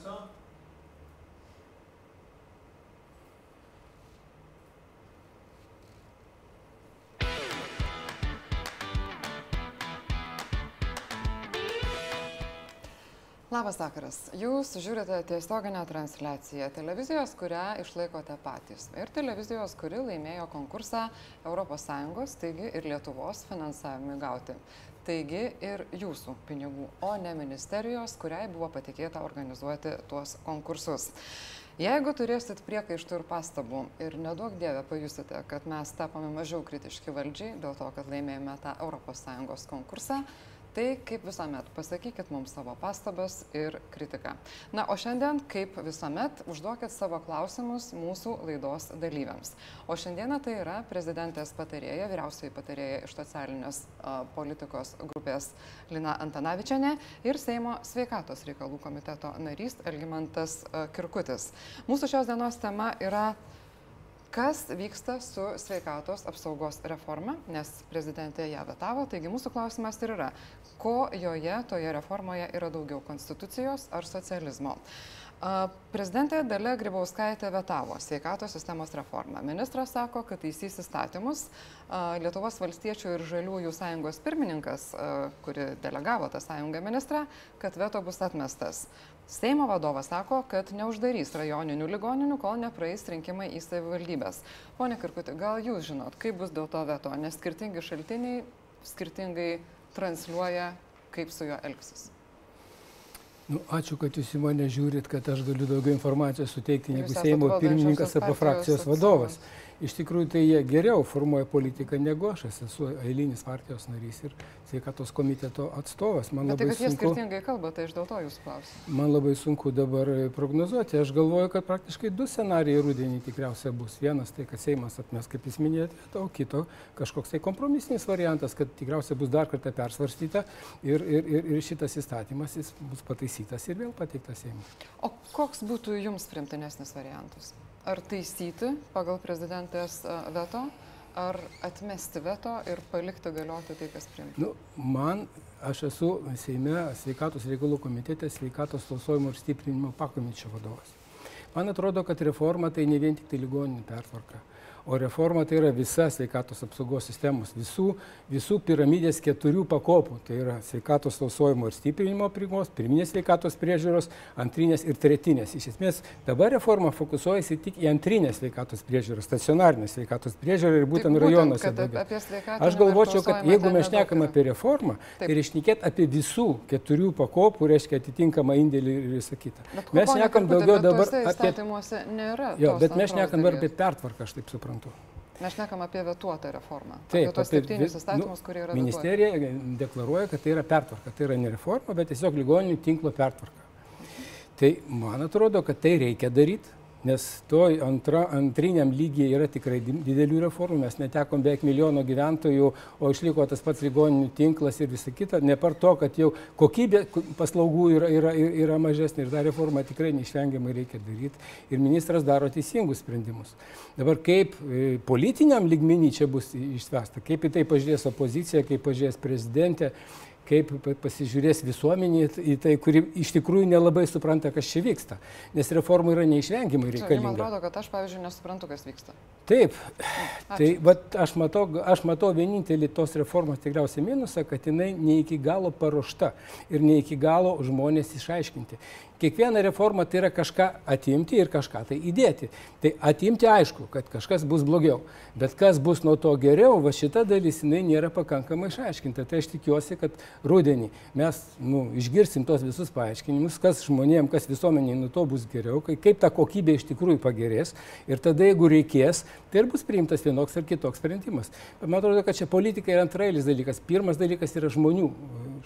dėmesio. Labas vakaras. Jūs žiūrite tiesioginę transliaciją televizijos, kurią išlaikote patys. Ir televizijos, kuri laimėjo konkursą ES, taigi ir Lietuvos finansavimui gauti. Taigi ir jūsų pinigų, o ne ministerijos, kuriai buvo patikėta organizuoti tuos konkursus. Jeigu turėsit priekaištų ir pastabų ir nedaug dievę pajusite, kad mes tapome mažiau kritiški valdžiai dėl to, kad laimėjome tą ES konkursą, Tai kaip visuomet, pasakykit mums savo pastabas ir kritiką. Na, o šiandien, kaip visuomet, užduokit savo klausimus mūsų laidos dalyviams. O šiandieną tai yra prezidentės patarėja, vyriausioji patarėja iš socialinės a, politikos grupės Lina Antanavičiane ir Seimo sveikatos reikalų komiteto narys Elgimantas a, Kirkutis. Mūsų šios dienos tema yra Kas vyksta su sveikatos apsaugos reforma, nes prezidentė ją vetavo, taigi mūsų klausimas ir yra, ko joje, toje reformoje yra daugiau - konstitucijos ar socializmo. Prezidentė Dalia Grybauskaitė vetavo sveikatos sistemos reformą. Ministras sako, kad taisys įstatymus. Lietuvos valstiečių ir žaliųjų sąjungos pirmininkas, kuri delegavo tą sąjungą ministrą, kad veto bus atmestas. Seimo vadovas sako, kad neuždarys rajoninių ligoninių, kol nepraeis rinkimai į savivaldybės. Pone Kirkuti, gal jūs žinot, kaip bus dėl to veto, nes skirtingi šaltiniai skirtingai transliuoja, kaip su juo elgsis. Nu, ačiū, kad jūs į mane žiūrit, kad aš galiu daugiau informacijos suteikti negu Seimo pirmininkas arba frakcijos atstovas. vadovas. Iš tikrųjų, tai jie geriau formuoja politiką negu aš. Aš esu eilinis partijos narys ir sveikatos komiteto atstovas. Man Bet tai, labai, jie sunku, skirtingai kalba, tai aš dėl to jūsų klausiu. man labai sunku dabar prognozuoti. Aš galvoju, kad praktiškai du scenarijai rudenį tikriausiai bus. Vienas tai, kad Seimas atmes, kaip jūs minėjote, o kito kažkoks tai kompromisinis variantas, kad tikriausiai bus dar kartą persvarstyta ir, ir, ir, ir šitas įstatymas jis bus pataisytas ir vėl pateiktas Seimui. O koks būtų jums primtinesnis variantas? Ar taisyti pagal prezidentės a, veto, ar atmesti veto ir palikti galioti tai, kas priimta? Nu, man, aš esu Seime sveikatos reikalų komitete sveikatos tausojimo ir stiprinimo pakomitečio vadovas. Man atrodo, kad reforma tai ne vien tik tai ligoninių pertvarka, o reforma tai yra visa sveikatos apsaugos sistemos, visų, visų piramidės keturių pakopų. Tai yra sveikatos tausojimo ir stiprinimo prigos, pirminės sveikatos priežiūros, antrinės ir tretinės. Iš esmės dabar reforma fokusuojasi tik į antrinę sveikatos priežiūrą, stacionarinę sveikatos priežiūrą ir būtent Tai rajonuose. Aš galvočiau, kad jeigu mes šnekam apie reformą, Taip. tai reiškia apie visų keturių pakopų, reiškia atitinkamą indėlį ir visą kitą. Mes šnekam daugiau dabar apie... nėra. Jo, bet mes šnekam dabar apie pertvarką, aš taip suprantu. Mes šnekam apie vetuotą reformą. Taip, apie tos septynis įstatymus, nu, kurie yra Ministerija deklaruoja, kad tai yra pertvarka. Tai yra ne reforma, bet tiesiog ligoninių tinklo pertvarka. Tai man atrodo, kad tai reikia daryti, nes to antra, antriniam lygiai yra tikrai di- didelių reformų. Mes netekom beveik milijono gyventojų, o išliko tas pats ligoninių tinklas ir visa kita. Nepar to, kad jau kokybė paslaugų yra, yra, yra mažesnė ir tą reformą tikrai neišvengiamai reikia daryti. Ir ministras daro teisingus sprendimus. Dabar kaip e, politiniam lygmenį čia bus išspręsta, kaip į tai pažiūrės opozicija, kaip pažiūrės prezidentė, kaip pa- pasižiūrės visuomenė į tai, kuri iš tikrųjų nelabai supranta, kas čia vyksta. Nes reforma yra neišvengiamai Žinai, Man reikalinga. atrodo, kad aš, pavyzdžiui, nesuprantu, kas vyksta. Taip, Ačiū. tai vat, aš, matau, aš matau vienintelį tos reformos tikriausiai minusą, kad jinai ne iki galo paruošta ir ne iki galo žmonės išaiškinti. Kiekviena reforma tai yra kažką atimti ir kažką tai įdėti. Tai atimti aišku, kad kažkas bus blogiau, bet kas bus nuo to geriau, va šita dalis jinai nėra pakankamai išaiškinta. Tai aš tikiuosi, kad rudenį mes nu, išgirsim tos visus paaiškinimus, kas žmonėm, kas visuomeniai nuo to bus geriau, kai, kaip ta kokybė iš tikrųjų pagerės ir tada, jeigu reikės, tai ir bus priimtas vienoks ar kitoks sprendimas. Bet man atrodo, kad čia politika yra antrailis dalykas. Pirmas dalykas yra žmonių,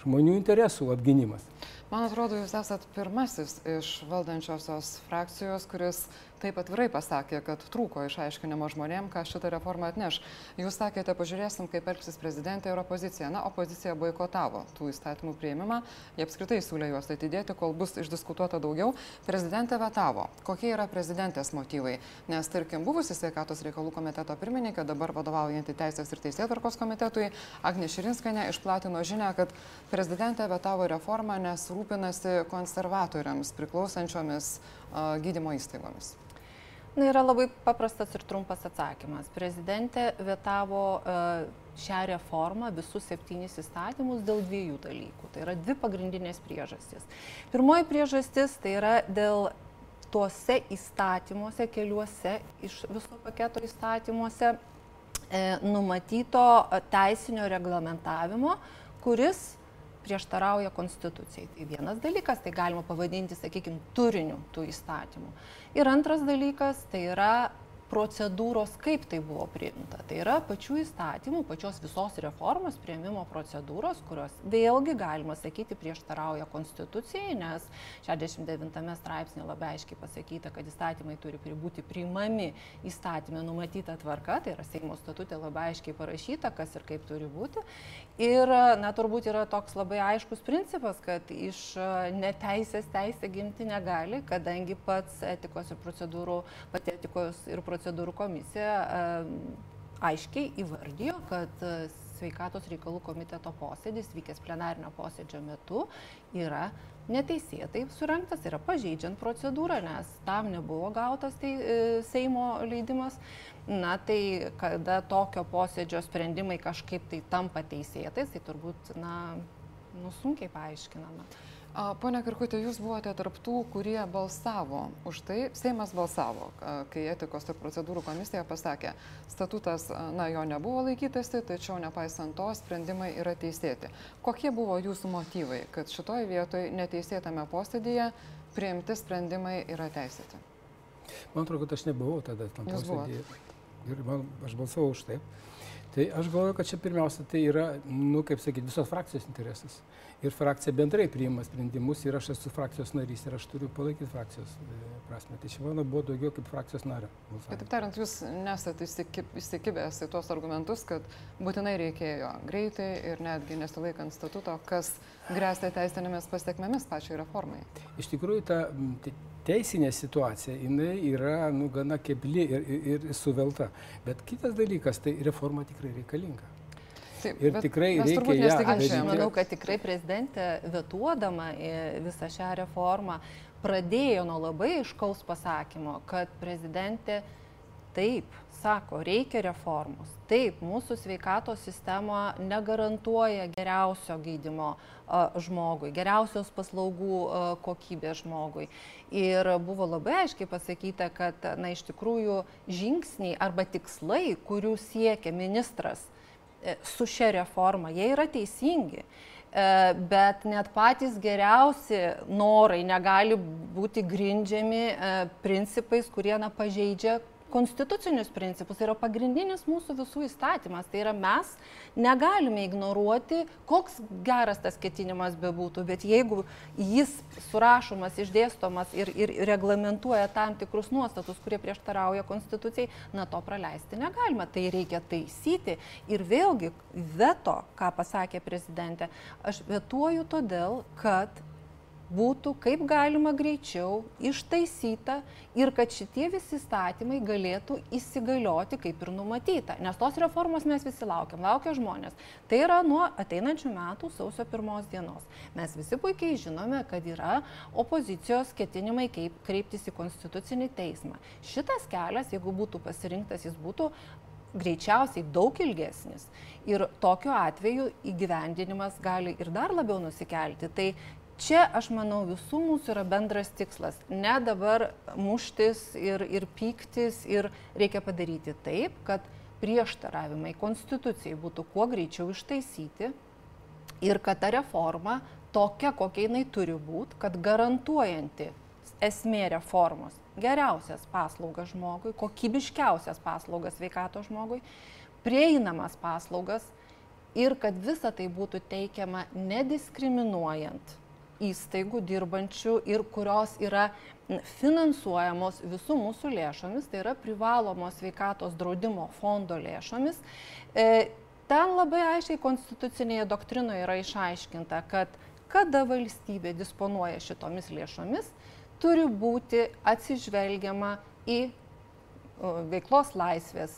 žmonių interesų apginimas. Man atrodo, jūs esat pirmasis iš valdančiosios frakcijos, kuris taip atvirai pasakė, kad trūko išaiškinimo žmonėm, ką šitą reformą atneš. Jūs sakėte, pažiūrėsim, kaip elgsis prezidentė ir opozicija. Na, opozicija boikotavo tų įstatymų prieimimą, jie apskritai siūlė juos atidėti, kol bus išdiskutuota daugiau. Prezidentė vetavo. Kokie yra prezidentės motyvai? Nes, tarkim, buvusi sveikatos reikalų komiteto pirmininkė, dabar vadovaujanti Teisės ir Teisėtvarkos komitetui, Agnė Širinskanė išplatino žinę, kad prezidentė vetavo reformą, nes rūpinasi konservatoriams priklausančiomis gydymo įstaigomis? Na, yra labai paprastas ir trumpas atsakymas. Prezidentė vietavo šią reformą, visus septynis įstatymus dėl dviejų dalykų. Tai yra dvi pagrindinės priežastys. Pirmoji priežastis tai yra dėl tuose įstatymuose, keliuose iš viso paketo įstatymuose e, numatyto teisinio reglamentavimo, kuris prieštarauja konstitucijai. Tai vienas dalykas, tai galima pavadinti, sakykime, turiniu tų įstatymų. Ir antras dalykas, tai yra procedūros, kaip tai buvo priimta. Tai yra pačių įstatymų, pačios visos reformos prieimimo procedūros, kurios vėlgi galima sakyti prieštarauja konstitucijai, nes 69 straipsnė labai aiškiai pasakyta, kad įstatymai turi būti priimami įstatymė numatyta tvarka, tai yra Seimo statutė labai aiškiai parašyta, kas ir kaip turi būti. Ir, na, turbūt yra toks labai aiškus principas, kad iš neteisės teisė gimti negali, kadangi pats etikos ir procedūrų, pati etikos ir procedūrų procedūrų komisija aiškiai įvardijo, kad e, sveikatos reikalų komiteto posėdis vykęs plenarinio posėdžio metu yra neteisėtai surinktas, yra pažeidžiant procedūrą, nes tam nebuvo gautas tai, e, Seimo leidimas. Na tai kada tokio posėdžio sprendimai kažkaip tai tampa teisėtais, tai turbūt, na, nu, sunkiai paaiškinama. Pone Kirkutė, jūs buvote tarptų, kurie balsavo už tai, Seimas balsavo, kai etikos ir procedūrų komisija pasakė, statutas, na, jo nebuvo laikytasi, tačiau nepaisant to, sprendimai yra teisėti. Kokie buvo jūsų motyvai, kad šitoje vietoje neteisėtame posėdėje priimti sprendimai yra teisėti? Man atrodo, kad aš nebuvau tada tam posėdėje. Ir man, aš balsavau už tai. Tai aš galvoju, kad čia pirmiausia tai yra, nu, kaip sakyti, visos frakcijos interesas ir frakcija bendrai priima sprendimus ir aš esu frakcijos narys ir aš turiu palaikyti frakcijos e, prasme. Tai čia mano buvo daugiau kaip frakcijos nario. Kitaip tariant, jūs nesate įsikibęs į tuos argumentus, kad būtinai reikėjo greitai ir netgi nesilaikant statuto, kas grėsia teisinėmis pasiekmėmis pačiai reformai. Iš tikrųjų, ta teisinė situacija, jinai yra nu, gana kebli ir, ir, ir suvelta. Bet kitas dalykas, tai reforma tikrai reikalinga. Taip, ir tikrai reikia ją. Aš manau, kad tikrai prezidentė vetuodama visą šią reformą pradėjo nuo labai iškaus pasakymo, kad prezidentė taip sako, reikia reformos. Taip, mūsų sveikatos sistema negarantuoja geriausio gydimo žmogui, geriausios paslaugų kokybės žmogui. Ir buvo labai aiškiai pasakyta, kad, na, iš tikrųjų, žingsniai arba tikslai, kurių siekia ministras E, su šia reforma, jie yra teisingi. E, bet net patys geriausi norai negali būti grindžiami e, principais, kurie na, pažeidžia konstitucinius principus, tai yra pagrindinis mūsų visų įstatymas. Tai yra mes negalime ignoruoti, koks geras tas ketinimas bebūtų, bet jeigu jis surašomas, išdėstomas ir, ir reglamentuoja tam tikrus nuostatus, kurie prieštarauja konstitucijai, na to praleisti negalima. Tai reikia taisyti. Ir vėlgi veto, ką pasakė prezidentė, aš vetuoju todėl, kad būtų kaip galima greičiau ištaisyta ir kad šitie visi įstatymai galėtų įsigalioti kaip ir numatyta. Nes tos reformos mes visi laukiam, laukia žmonės. Tai yra nuo ateinančių metų sausio pirmos dienos. Mes visi puikiai žinome, kad yra opozicijos ketinimai kaip kreiptis į konstitucinį teismą. Šitas kelias, jeigu būtų pasirinktas, jis būtų greičiausiai daug ilgesnis. Ir tokiu atveju įgyvendinimas gali ir dar labiau nusikelti. Tai čia, aš manau, visų mūsų yra bendras tikslas. Ne dabar muštis ir, ir pyktis ir reikia padaryti taip, kad prieštaravimai konstitucijai būtų kuo greičiau ištaisyti ir kad ta reforma tokia, kokia jinai turi būti, kad garantuojanti esmė reformos geriausias paslaugas žmogui, kokybiškiausias paslaugas sveikato žmogui, prieinamas paslaugas ir kad visa tai būtų teikiama nediskriminuojant įstaigų dirbančių ir kurios yra finansuojamos visų mūsų lėšomis, tai yra privalomos sveikatos draudimo fondo lėšomis. E, ten labai aiškiai konstitucinėje doktrinoje yra išaiškinta, kad kada valstybė disponuoja šitomis lėšomis, turi būti atsižvelgiama į veiklos laisvės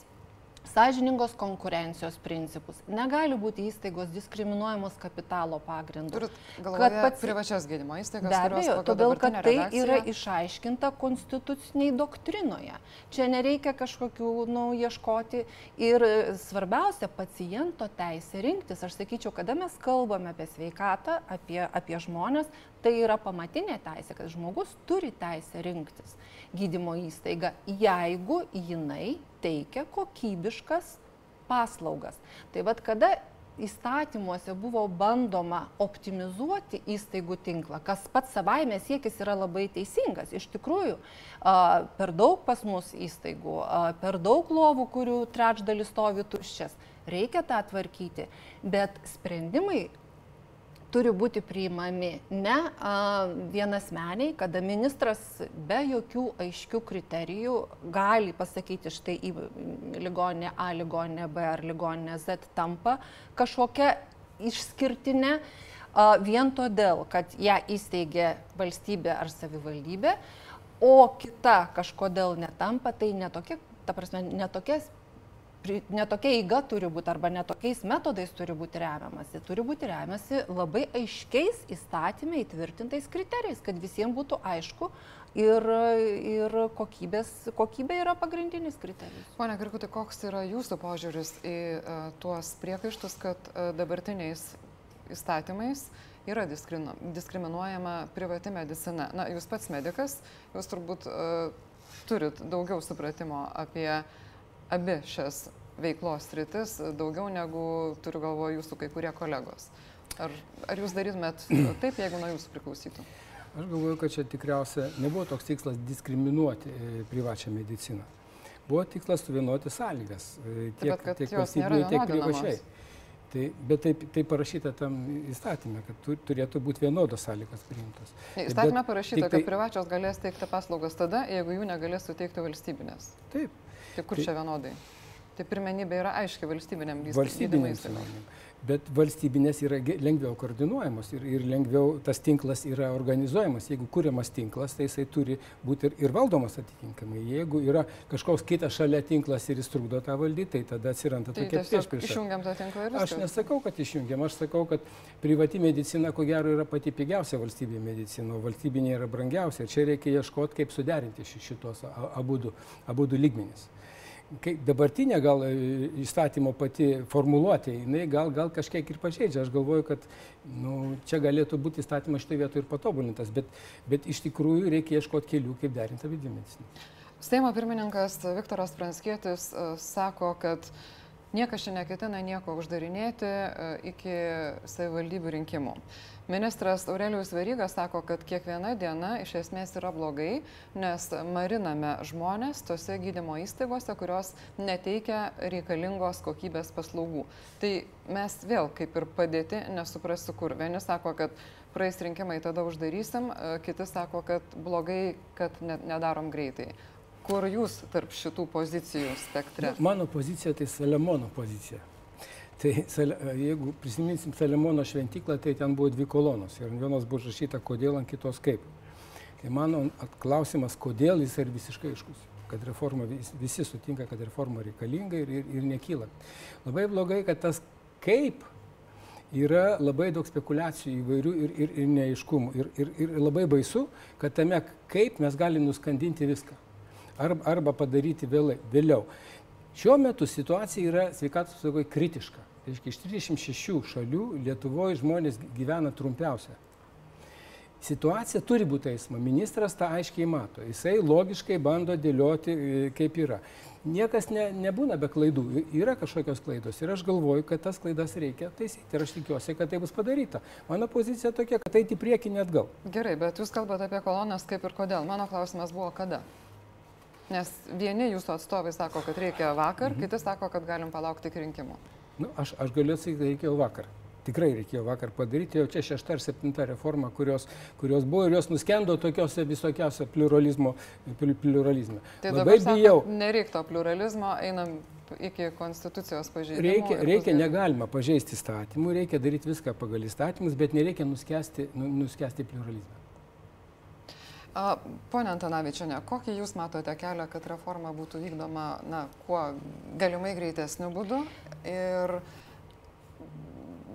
sąžiningos konkurencijos principus. Negali būti įstaigos diskriminuojamos kapitalo pagrindu. Turit galvoje pats... privačias gydymo įstaigas? Be abejo, todėl kad tai redakciją... yra išaiškinta konstituciniai doktrinoje. Čia nereikia kažkokių, nu, ieškoti. Ir svarbiausia, paciento teisė rinktis. Aš sakyčiau, kada mes kalbame apie sveikatą, apie, apie žmonės, tai yra pamatinė teisė, kad žmogus turi teisę rinktis gydymo įstaiga, jeigu jinai teikia kokybiškas paslaugas. Tai vad kada įstatymuose buvo bandoma optimizuoti įstaigų tinklą, kas pats savaime siekis yra labai teisingas. Iš tikrųjų, per daug pas mus įstaigų, per daug lovų, kurių trečdalis stovi tuščias. Reikia tą tvarkyti, bet sprendimai turi būti priimami ne a, vienasmeniai, kada ministras be jokių aiškių kriterijų gali pasakyti štai į ligoninę A, ligoninę B ar ligoninę Z tampa kažkokia išskirtinė a, vien todėl, kad ją įsteigė valstybė ar savivaldybė, o kita kažkodėl netampa, tai netokia, ta prasme, netokia netokia eiga turi būti arba netokiais metodais turi būti remiamasi. Turi būti remiamasi labai aiškiais įstatymai įtvirtintais kriterijais, kad visiems būtų aišku ir, ir kokybės, kokybė yra pagrindinis kriterijus. Pone Girkutai, koks yra jūsų požiūris į uh, tuos priekaištus, kad uh, dabartiniais įstatymais yra diskriminuojama privati medicina? Na, jūs pats medikas, jūs turbūt uh, turit daugiau supratimo apie abi šias veiklos rytis daugiau negu turiu galvoje jūsų kai kurie kolegos. Ar, ar jūs darytumėt taip, jeigu nuo jūsų priklausytų? Aš galvoju, kad čia tikriausia nebuvo toks tikslas diskriminuoti e, privačią mediciną. Buvo tikslas suvienoti sąlygas e, tiek, taip, tiek valstybėje, tiek privačiai. Tai, bet taip, taip parašyta tam įstatymė, kad tu, turėtų būti vienodos sąlygos priimtos. Įstatymė parašyta, tai, kad privačios galės teikti paslaugas tada, jeigu jų negalės suteikti valstybinės. Taip. Tai kur tai, čia vienodai? Tai pirmenybė yra aiškiai valstybiniam įstaigom. Bet valstybinės yra lengviau koordinuojamos ir, ir lengviau tas tinklas yra organizuojamas. Jeigu kūriamas tinklas, tai jisai turi būti ir, ir valdomas atitinkamai. Jeigu yra kažkoks kitas šalia tinklas ir jis trukdo tą valdyti, tai tada atsiranda tai tokia priešprieša. Išjungiam tą tinklą ir viskas. Aš nesakau, kad išjungiam, aš sakau, kad privati medicina ko gero yra pati pigiausia valstybė medicina, o valstybinė yra brangiausia. Čia reikia ieškoti, kaip suderinti šitos abudu, abudu lygmenys kaip dabartinė gal e, įstatymo pati formuluotė, jinai gal, gal kažkiek ir pažeidžia. Aš galvoju, kad nu, čia galėtų būti įstatymas šitoje vietoje ir patobulintas, bet, bet iš tikrųjų reikia ieškoti kelių, kaip derinti vidinę mediciną. Seimo pirmininkas Viktoras Pranskėtis uh, sako, kad niekas čia neketina nieko uždarinėti uh, iki savivaldybių rinkimų. Ministras Aurelijus Verygas sako, kad kiekviena diena iš esmės yra blogai, nes mariname žmonės tose gydymo įstaigose, kurios neteikia reikalingos kokybės paslaugų. Tai mes vėl kaip ir padėti, nesuprasiu kur. Vieni sako, kad praeis rinkimai tada uždarysim, kiti sako, kad blogai, kad nedarom greitai. Kur jūs tarp šitų pozicijų spektre? Mano pozicija tai Saliamono pozicija. Tai jeigu prisiminsim Saliamono šventyklą, tai ten buvo dvi kolonos ir ant vienos buvo užrašyta kodėl, ant kitos kaip. Tai mano klausimas, kodėl jis yra visiškai aiškus kad reforma, visi sutinka, kad reforma reikalinga ir, ir, ir nekyla. Labai blogai, kad tas kaip yra labai daug spekulacijų įvairių ir, ir, ir neaiškumų. Ir, ir, ir labai baisu, kad tame kaip mes galime nuskandinti viską. Arba, padaryti vėlai, vėliau. Šiuo metu situacija yra sveikatos apsaugoje kritiška. Reiškia, iš 36 šalių Lietuvoje žmonės gyvena trumpiausia. Situacija turi būti eismo. Ministras tą aiškiai mato. Jisai logiškai bando dėlioti, e, kaip yra. Niekas ne, nebūna be klaidų. Yra kažkokios klaidos. Ir aš galvoju, kad tas klaidas reikia taisyti. Ir aš tikiuosi, kad tai bus padaryta. Mano pozicija tokia, kad tai į priekį net gal. Gerai, bet jūs kalbate apie kolonas kaip ir kodėl. Mano klausimas buvo kada. Nes vieni jūsų atstovai sako, kad reikia vakar, mhm. kiti sako, kad galim palaukti iki rinkimų. Nu, aš, aš galiu atsakyti, kad reikėjo vakar. Tikrai reikėjo vakar padaryti, jau čia šešta ar septinta reforma, kurios, kurios buvo ir jos nuskendo tokiuose visokiausiose pluralizmo, pluralizme. Tai Labai bijau. Nereikto pluralizmo, einam iki konstitucijos pažeidimo. Reikia, reikia negalima pažeisti įstatymų, reikia daryti viską pagal įstatymus, bet nereikia nuskesti, nu, nuskesti pluralizmą. Pone Antanavičiane, kokį Jūs matote kelią, kad reforma būtų vykdoma na, kuo galimai greitesniu būdu ir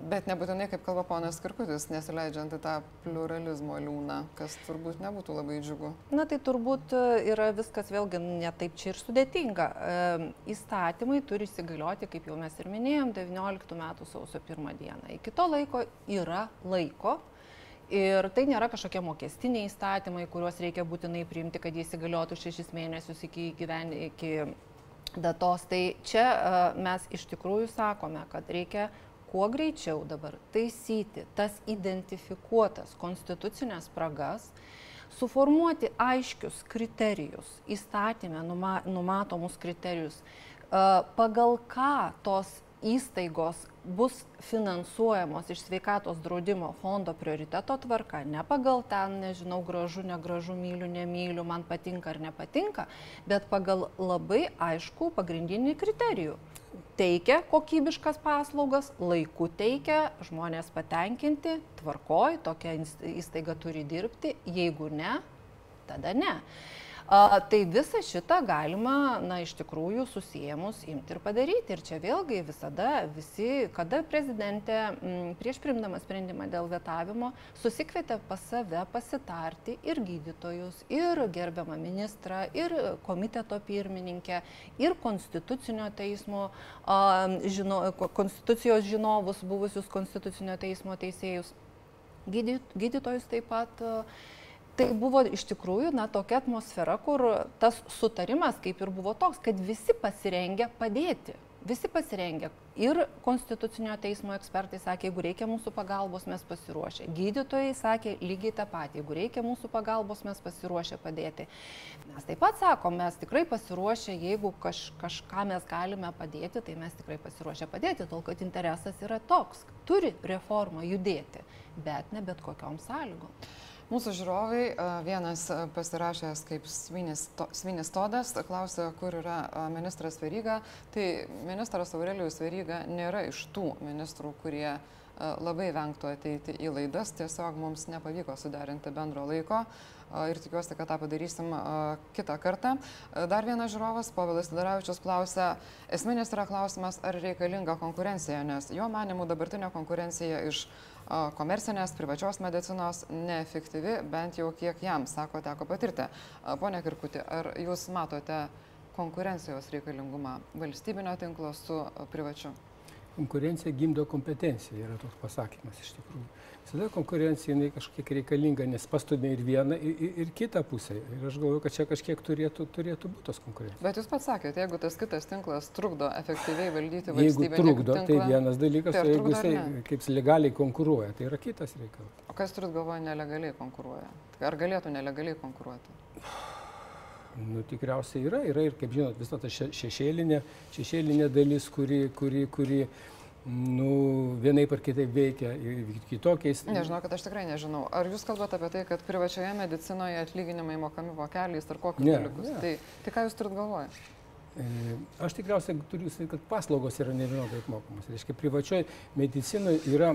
Bet nebūtinai, kaip kalba ponas Kirkutis, nesileidžiant į tą pluralizmo liūną, kas turbūt nebūtų labai džiugu. Na tai turbūt e, yra viskas vėlgi netaip čia ir sudėtinga. E, įstatymai turi įsigalioti, kaip jau mes ir minėjom, 19 metų sausio 1 dieną. Iki to laiko yra laiko Ir tai nėra kažkokie mokestiniai įstatymai, kuriuos reikia būtinai priimti, kad jie įsigaliotų šešis mėnesius iki, gyven, iki datos. Tai čia uh, mes iš tikrųjų sakome, kad reikia kuo greičiau dabar taisyti tas identifikuotas konstitucinės spragas, suformuoti aiškius kriterijus, įstatymę numa, numatomus kriterijus, uh, pagal ką tos įstaigos bus finansuojamos iš sveikatos draudimo fondo prioriteto tvarka, ne pagal ten, nežinau, gražu, negražu, myliu, nemyliu, man patinka ar nepatinka, bet pagal labai aišku pagrindinį kriterijų. Teikia kokybiškas paslaugas, laiku teikia, žmonės patenkinti, tvarkoj, tokia įstaiga turi dirbti, jeigu ne, tada ne. A, tai visą šitą galima, na, iš tikrųjų susijęmus imti ir padaryti. Ir čia vėlgi visada visi, kada prezidentė m, prieš primdama sprendimą dėl vetavimo susikvietė pas save pasitarti ir gydytojus, ir gerbiamą ministrą, ir komiteto pirmininkę, ir konstitucinio teismo, a, žino, konstitucijos žinovus, buvusius konstitucinio teismo teisėjus, gydytojus taip pat. A, tai buvo iš tikrųjų na, tokia atmosfera, kur tas sutarimas kaip ir buvo toks, kad visi pasirengę padėti. Visi pasirengę. Ir Konstitucinio teismo ekspertai sakė, jeigu reikia mūsų pagalbos, mes pasiruošę. Gydytojai sakė lygiai tą patį, jeigu reikia mūsų pagalbos, mes pasiruošę padėti. Mes taip pat sakom, mes tikrai pasiruošę, jeigu kaž, kažką mes galime padėti, tai mes tikrai pasiruošę padėti, tol kad interesas yra toks. Turi reforma judėti, bet ne bet kokiom sąlygom. Mūsų žiūrovai, vienas pasirašęs kaip Svinis, to, Svinis Todas, klausė, kur yra ministras Veryga. Tai ministras Aurelijus Veryga nėra iš tų ministrų, kurie labai vengtų ateiti į laidas, tiesiog mums nepavyko suderinti bendro laiko ir tikiuosi, kad tą padarysim kitą kartą. Dar vienas žiūrovas, Povilas Daravičius, klausia, esminis yra klausimas, ar reikalinga konkurencija, nes jo manimų dabartinė konkurencija iš komercinės, privačios medicinos neefektyvi, bent jau kiek jam, sako, teko patirti. Pone Kirkuti, ar jūs matote konkurencijos reikalingumą valstybinio tinklo su privačiu? Konkurencija gimdo kompetenciją, yra toks pasakymas iš tikrųjų visada konkurencija jinai kažkiek reikalinga, nes pastumė ir vieną, ir, ir, ir kitą pusę. Ir aš galvoju, kad čia kažkiek turėtų, turėtų būti tos konkurencijos. Bet jūs pats sakėte, jeigu tas kitas tinklas trukdo efektyviai valdyti valstybę. Jeigu trukdo, tai tinklą, tai vienas dalykas, tai o jeigu jisai kaip legaliai konkuruoja, tai yra kitas reikalas. O kas turit galvoje nelegaliai konkuruoja? Ar galėtų nelegaliai konkuruoti? Nu, tikriausiai yra, yra ir, kaip žinot, vis dėlto šešėlinė, šešėlinė dalis, kuri, kuri, kuri, nu, vienaip ar kitaip veikia kitokiais. Nežinau, kad aš tikrai nežinau. Ar jūs kalbate apie tai, kad privačioje medicinoje atlyginimai mokami vokeliais ar kokius ne, dalykus? Ne. Tai, tai ką jūs turit galvoje? Aš tikriausiai turiu sakyti, kad paslaugos yra nevienodai apmokamos. Reiškia, privačioje medicinoje yra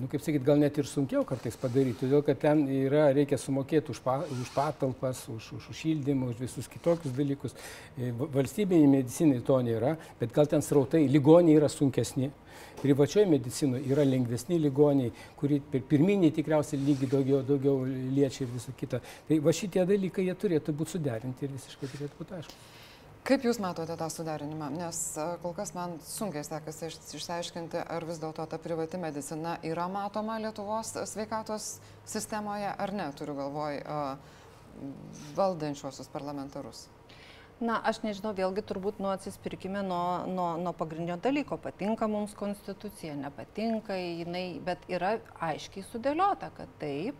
nu, kaip sakyt, gal net ir sunkiau kartais padaryti, todėl kad ten yra, reikia sumokėti už, pa, už patalpas, už, už, už šildymą, už visus kitokius dalykus. E, valstybiniai medicinai to nėra, bet gal ten srautai, ligoniai yra sunkesni. Privačioje medicinoje yra lengvesni ligoniai, kurie per pirminį tikriausiai lygi daugiau, daugiau liečia ir visą kitą. Tai va šitie dalykai jie turėtų būti suderinti ir visiškai turėtų būti aišku. Kaip Jūs matote tą suderinimą? Nes kol kas man sunkiai sekasi išsiaiškinti, ar vis dėlto ta privati medicina yra matoma Lietuvos sveikatos sistemoje ar ne, turiu galvoj valdančiuosius parlamentarus. Na, aš nežinau, vėlgi turbūt nuo atsispirkime nuo, nuo, nuo pagrindinio dalyko. Patinka mums konstitucija, nepatinka jinai, bet yra aiškiai sudėliota, kad taip,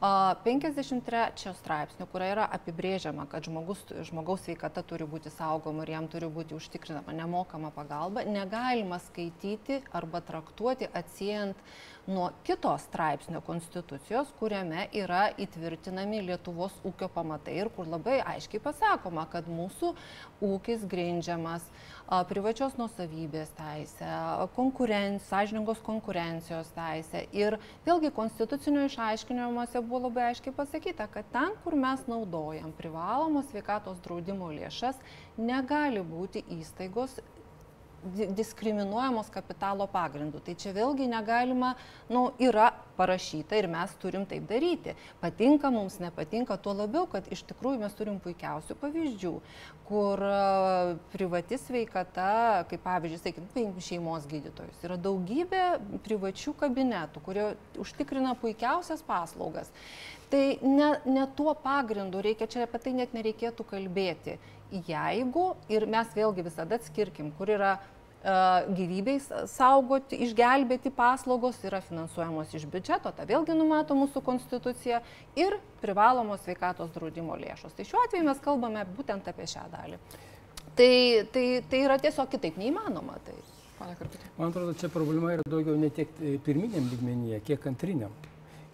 53 straipsnių, kuria yra apibrėžiama, kad žmogus, žmogaus sveikata turi būti saugoma ir jam turi būti užtikrinama nemokama pagalba, negalima skaityti arba traktuoti atsijant nuo kito straipsnio konstitucijos, kuriame yra įtvirtinami Lietuvos ūkio pamatai ir kur labai aiškiai pasakoma, kad mūsų ūkis grindžiamas privačios nusavybės teisė, konkurencijos, sąžiningos konkurencijos teisė. Ir vėlgi konstitucinio išaiškinimuose buvo labai aiškiai pasakyta, kad ten, kur mes naudojam privalomos sveikatos draudimo lėšas, negali būti įstaigos diskriminuojamos kapitalo pagrindu. Tai čia vėlgi negalima, nu, yra parašyta ir mes turim taip daryti. Patinka mums, nepatinka, tuo labiau, kad iš tikrųjų mes turim puikiausių pavyzdžių, kur privati sveikata, kaip pavyzdžiui, sakykim, šeimos gydytojus, yra daugybė privačių kabinetų, kurie užtikrina puikiausias paslaugas. Tai ne, ne tuo pagrindu reikia, čia apie tai net nereikėtų kalbėti jeigu, ir mes vėlgi visada atskirkim, kur yra uh, gyvybės saugoti, išgelbėti paslaugos yra finansuojamos iš biudžeto, ta vėlgi numato mūsų konstitucija ir privalomos sveikatos draudimo lėšos. Tai šiuo atveju mes kalbame būtent apie šią dalį. Tai, tai, tai yra tiesiog kitaip neįmanoma. Tai. Man atrodo, čia problema yra daugiau ne tiek pirminiam lygmenyje, kiek antriniam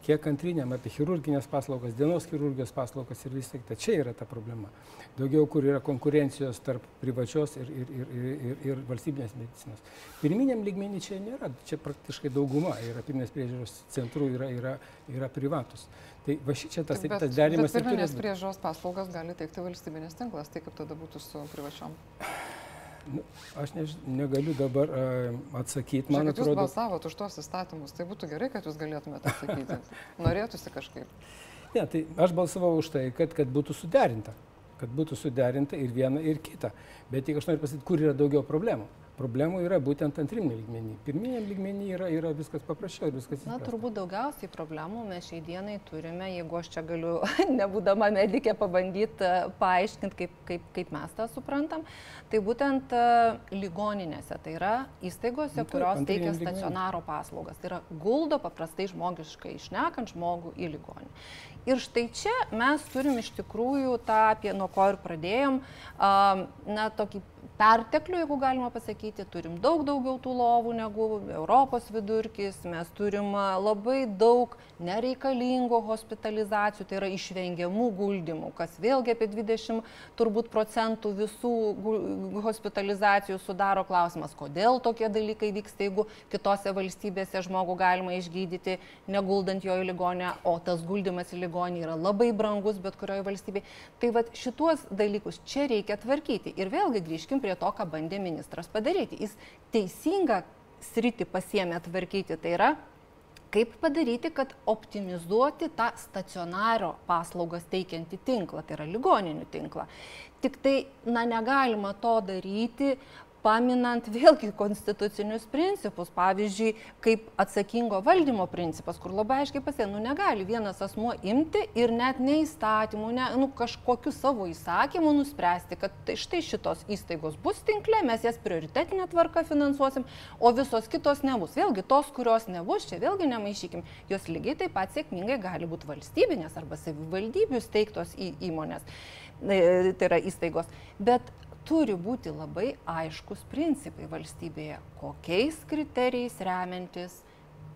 kiek antriniam, apie chirurginės paslaugas, dienos chirurgijos paslaugas ir vis tik tai čia yra ta problema. Daugiau, kur yra konkurencijos tarp privačios ir, ir, ir, ir, ir valstybinės medicinos. Pirminiam lygmenį čia nėra, čia praktiškai dauguma yra pirminės priežiūros centrų yra, yra, yra privatus. Tai va čia tas, bet, tas derimas. Bet pirminės priežiūros paslaugas gali teikti valstybinės tinklas, tai kaip tada būtų su privačiom? Nu, aš než, negaliu dabar atsakyti. Man Žiūrėk, atrodo, jūs balsavot už tuos įstatymus, tai būtų gerai, kad jūs galėtumėte atsakyti. Norėtųsi kažkaip. Ne, tai aš balsavau už tai, kad, kad būtų suderinta. Kad būtų suderinta ir viena, ir kita. Bet tik aš noriu pasakyti, kur yra daugiau problemų problemų yra būtent antriniam lygmenį. Pirminiam lygmenį yra, yra viskas paprasčiau ir viskas įprasta. Na, turbūt daugiausiai problemų mes šiai dienai turime, jeigu aš čia galiu, nebūdama medikė, pabandyti e, paaiškinti, kaip, kaip, kaip mes tą suprantam, tai būtent uh, ligoninėse, tai yra įstaigose, nu, kurios teikia stacionaro paslaugas. Tai yra guldo paprastai žmogiškai išnekant žmogų į ligoninę. Ir štai čia mes turim iš tikrųjų tą, apie nuo ko ir pradėjom, na, tokį perteklių, jeigu galima pasakyti, turim daug daugiau tų lovų negu Europos vidurkis, mes turim labai daug nereikalingų hospitalizacijų, tai yra išvengiamų guldymų, kas vėlgi apie 20 turbūt procentų visų hospitalizacijų sudaro klausimas, kodėl tokie dalykai vyksta, jeigu kitose valstybėse žmogų galima išgydyti, neguldant jo į ligonę, o tas guldymas į ligonį yra labai brangus bet kurioje valstybėje. Tai vad šituos dalykus čia reikia tvarkyti. Ir vėlgi grįžkim prie to, ką bandė ministras padaryti. Jis teisingą sritį pasiemė tvarkyti, tai yra kaip padaryti, kad optimizuoti tą stacionario paslaugas teikiantį tinklą, tai yra ligoninių tinklą. Tik tai, na, negalima to daryti paminant vėlgi konstitucinius principus, pavyzdžiui, kaip atsakingo valdymo principas, kur labai aiškiai pasė, nu negali vienas asmuo imti ir net neįstatymų, ne, nu, kažkokiu savo įsakymu nuspręsti, kad tai štai šitos įstaigos bus tinkle, mes jas prioritetinė tvarka finansuosim, o visos kitos nebus. Vėlgi tos, kurios nebus, čia vėlgi nemaišykim, jos lygiai taip pat sėkmingai gali būti valstybinės arba savivaldybių steigtos į įmonės e, tai yra įstaigos. Bet turi būti labai aiškus principai valstybėje, kokiais kriterijais remiantis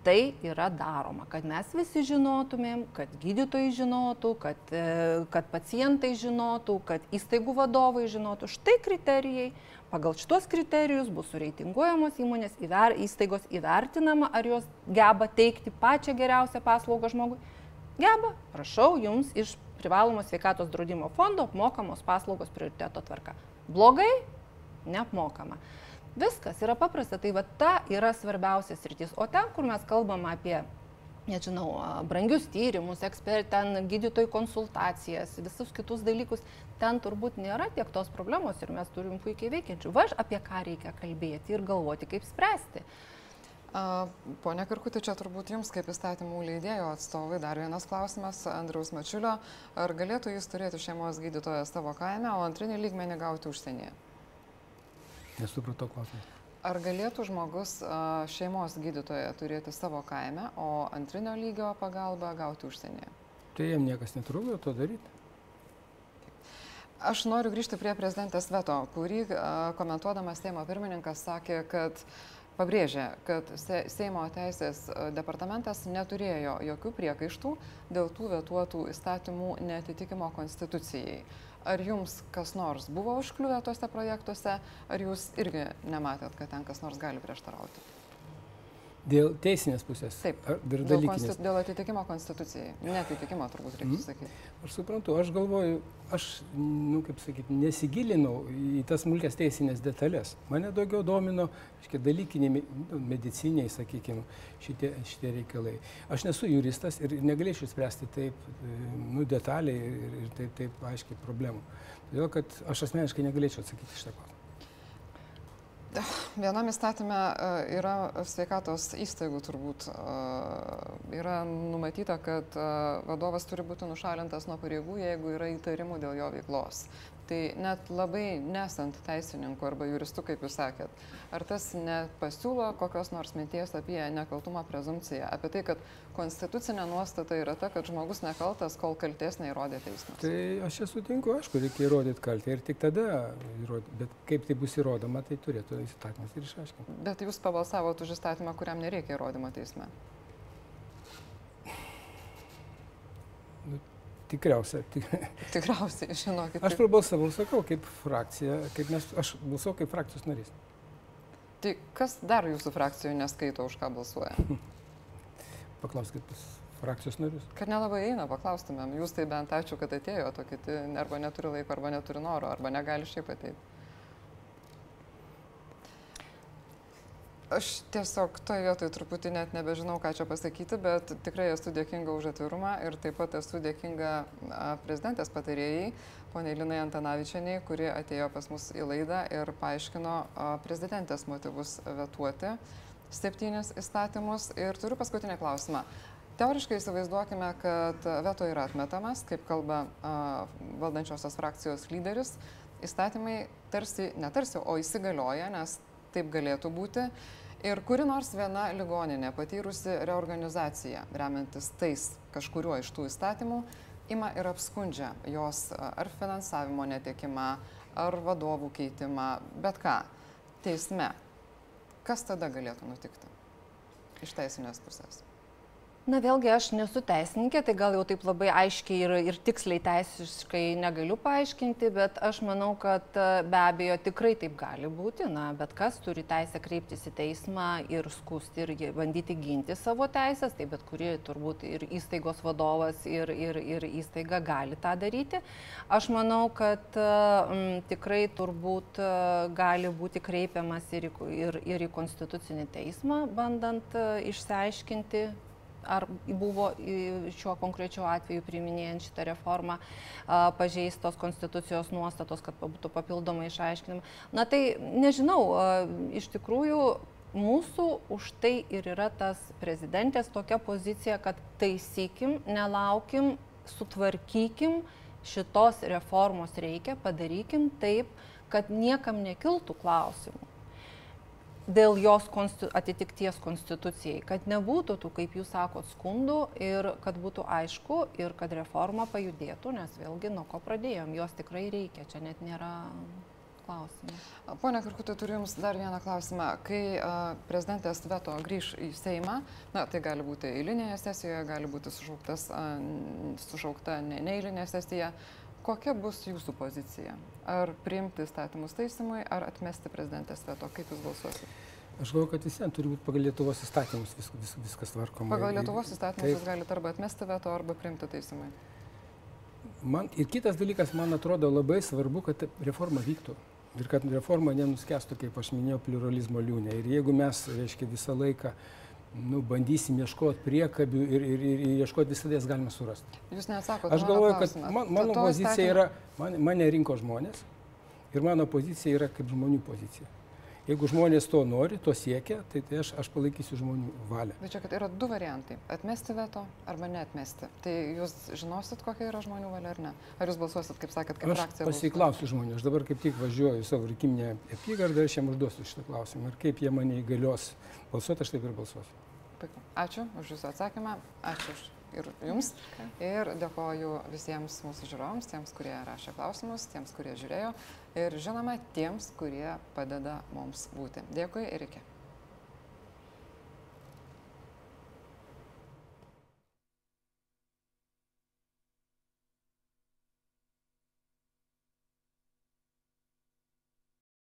tai yra daroma, kad mes visi žinotumėm, kad gydytojai žinotų, kad, e, kad pacientai žinotų, kad įstaigų vadovai žinotų. Štai kriterijai. Pagal šitos kriterijus bus sureitinguojamos įmonės, įver, įstaigos įvertinama, ar jos geba teikti pačią geriausią paslaugą žmogui. Geba, prašau, jums iš privalomos sveikatos draudimo fondo apmokamos paslaugos prioriteto tvarka. Blogai? Neapmokama. Viskas yra paprasta, tai va ta yra svarbiausias rytis. O ten, kur mes kalbam apie nežinau, brangius tyrimus, ekspert, ten gydytojų konsultacijas, visus kitus dalykus, ten turbūt nėra tiek tos problemos ir mes turim puikiai veikiančių. Va, apie ką reikia kalbėti ir galvoti, kaip spręsti. Pone Karkutė, čia turbūt jums kaip įstatymų leidėjo atstovai dar vienas klausimas Andriaus Mačiulio. Ar galėtų jis turėti šeimos gydytoją savo kaime, o antrinį lygmenį gauti užsienyje? Nesupratau klausimą. Ar galėtų žmogus šeimos gydytoją turėti savo kaime, o antrinio lygio pagalbą gauti užsienyje? Tai jam niekas netrukdo to daryti. Aš noriu grįžti prie prezidentės veto, kurį komentuodamas Seimo pirmininkas sakė, kad uh, pabrėžė, kad Seimo teisės e, departamentas neturėjo jokių priekaištų dėl tų vetuotų įstatymų netitikimo konstitucijai. Ar jums kas nors buvo užkliuvę tuose projektuose, ar jūs irgi nematėt, kad ten kas nors gali prieštarauti? Dėl teisinės pusės. Taip. Dėl, dalykinės. dėl atitikimo konstitucijai. Netitikimo turbūt reiktų Mhm. sakyti. Aš suprantu, aš galvoju, aš, nu, kaip sakyti, nesigilinau į tas smulkės teisinės detalės. Mane daugiau domino, aiškiai, dalykiniai, nu, mediciniai, sakykime, šitie, šitie reikalai. Aš nesu juristas ir negalėčiau spręsti taip, e, nu, detaliai ir, ir taip, taip aiškiai problemų. Todėl, kad aš asmeniškai negalėčiau atsakyti šitą klausimą. Vienam įstatymė e, yra sveikatos įstaigų turbūt. e, Yra numatyta, kad e, vadovas turi būti nušalintas nuo pareigų, jeigu yra įtarimų dėl jo veiklos. Tai net labai nesant teisininku arba juristu, kaip jūs sakėt, ar tas nepasiūlo kokios nors minties apie nekaltumo prezumciją, apie tai, kad konstitucinė nuostata yra ta, kad žmogus nekaltas, kol kalties neįrodė teismas. Tai aš čia sutinku, aišku, reikia įrodyti kaltę ir tik tada. Bet kaip tai bus įrodoma, tai turėtų įstatymas ir išaiškinti. Bet jūs pabalsavote už įstatymą, kuriam nereikia įrodymo teisme. Tikriausia. Tik, Tikriausiai, žinokit. aš prabalsavau, sakau, kaip frakcija, kaip mes, aš balsavau kaip frakcijos narys. Tai kas dar jūsų frakcijoje neskaito, už ką balsuoja? Paklauskit pas frakcijos narius. Kad nelabai eina, paklaustumėm. Jūs tai bent ačiū, kad atėjo, o kiti arba neturi laiko, arba neturi noro, arba negali šiaip ateiti. Aš tiesiog toje vietoje truputį net nebežinau, ką čia pasakyti, bet tikrai esu dėkinga už atvirumą ir taip pat esu dėkinga prezidentės patarėjai, poniai Linai Antanavičianiai, kuri atėjo pas mus į laidą ir paaiškino prezidentės motyvus vetuoti septynis įstatymus. Ir turiu paskutinį klausimą. Teoriškai įsivaizduokime, kad veto yra atmetamas, kaip kalba valdančiosios frakcijos lyderis. Įstatymai tarsi, netarsi, o įsigalioja, nes taip galėtų būti. Ir kuri nors viena ligoninė patyrusi reorganizaciją, remiantis tais kažkuriuo iš tų įstatymų, ima ir apskundžia jos ar finansavimo netekimą, ar vadovų keitimą, bet ką, teisme. Kas tada galėtų nutikti iš teisinės pusės? Na vėlgi aš nesu teisininkė, tai gal jau taip labai aiškiai ir, ir tiksliai teisiškai negaliu paaiškinti, bet aš manau, kad e, be abejo tikrai taip gali būti. Na, bet kas turi teisę kreiptis į teismą ir skusti ir bandyti ginti savo teisės, tai bet kuri turbūt ir įstaigos vadovas ir, ir, ir įstaiga gali tą daryti. Aš manau, kad e, m, tikrai turbūt e, gali būti kreipiamas ir ir, ir į konstitucinį teismą, bandant išsiaiškinti ar buvo šiuo konkrečiu atveju priiminėjant šitą reformą pažeistos konstitucijos nuostatos, kad būtų papildomai išaiškinama. Na tai nežinau, iš tikrųjų mūsų už tai ir yra tas prezidentės tokia pozicija, kad taisykim, nelaukim, sutvarkykim, šitos reformos reikia, padarykim taip, kad niekam nekiltų klausimų dėl jos konsti atitikties konstitucijai, kad nebūtų tų, kaip jūs sakot, skundų ir kad būtų aišku ir kad reforma pajudėtų, nes vėlgi nuo ko pradėjom, jos tikrai reikia, čia net nėra klausimų. Pone Karkutai, turiu Jums dar vieną klausimą. Kai a, prezidentės veto grįž į Seimą, na, tai gali būti eilinėje sesijoje, gali būti sušauktas, a, sušaukta ne, neeilinė sesija, kokia bus Jūsų pozicija? Ar priimti įstatymus taisymui, ar atmesti prezidentės veto? Kaip Jūs balsuosite? Aš galvoju, kad visiems turi būti pagal Lietuvos įstatymus vis, vis, viskas tvarkoma. Pagal Lietuvos įstatymus taip. Jūs galite arba atmesti veto, arba priimti taisymui. Man, ir kitas dalykas, man atrodo labai svarbu, kad reforma vyktų. Ir kad reforma nenuskestų, kaip aš minėjau, pluralizmo liūnė. Ir jeigu mes, reiškia, visą laiką nu, bandysim ieškoti priekabių ir, ir, ir, ieškoti visada jas galime surasti. Jūs neatsakote. Aš galvoju, kad man, mano pozicija yra, man, mane rinko žmonės ir mano pozicija yra kaip žmonių pozicija. Jeigu žmonės to nori, to siekia, tai, tai aš, aš palaikysiu žmonių valią. Bet čia, kad yra du variantai - atmesti veto arba neatmesti. Tai jūs žinosit, kokia yra žmonių valia ar ne? Ar jūs balsuosit, kaip sakėt, kaip Aš frakcija? pasiklausiu žmonių, aš dabar kaip tik važiuoju savo rinkiminę apygardą ir aš jiems užduosiu šitą klausimą. Ir kaip jie mane įgalios balsuoti, aš taip ir balsuosiu. Puiku. Ačiū už Jūsų atsakymą, ačiū už ir Jums. Ir dėkoju visiems mūsų žiūrovams, tiems, kurie rašė klausimus, tiems, kurie žiūrėjo ir žinoma, tiems, kurie padeda mums būti. Dėkui ir iki.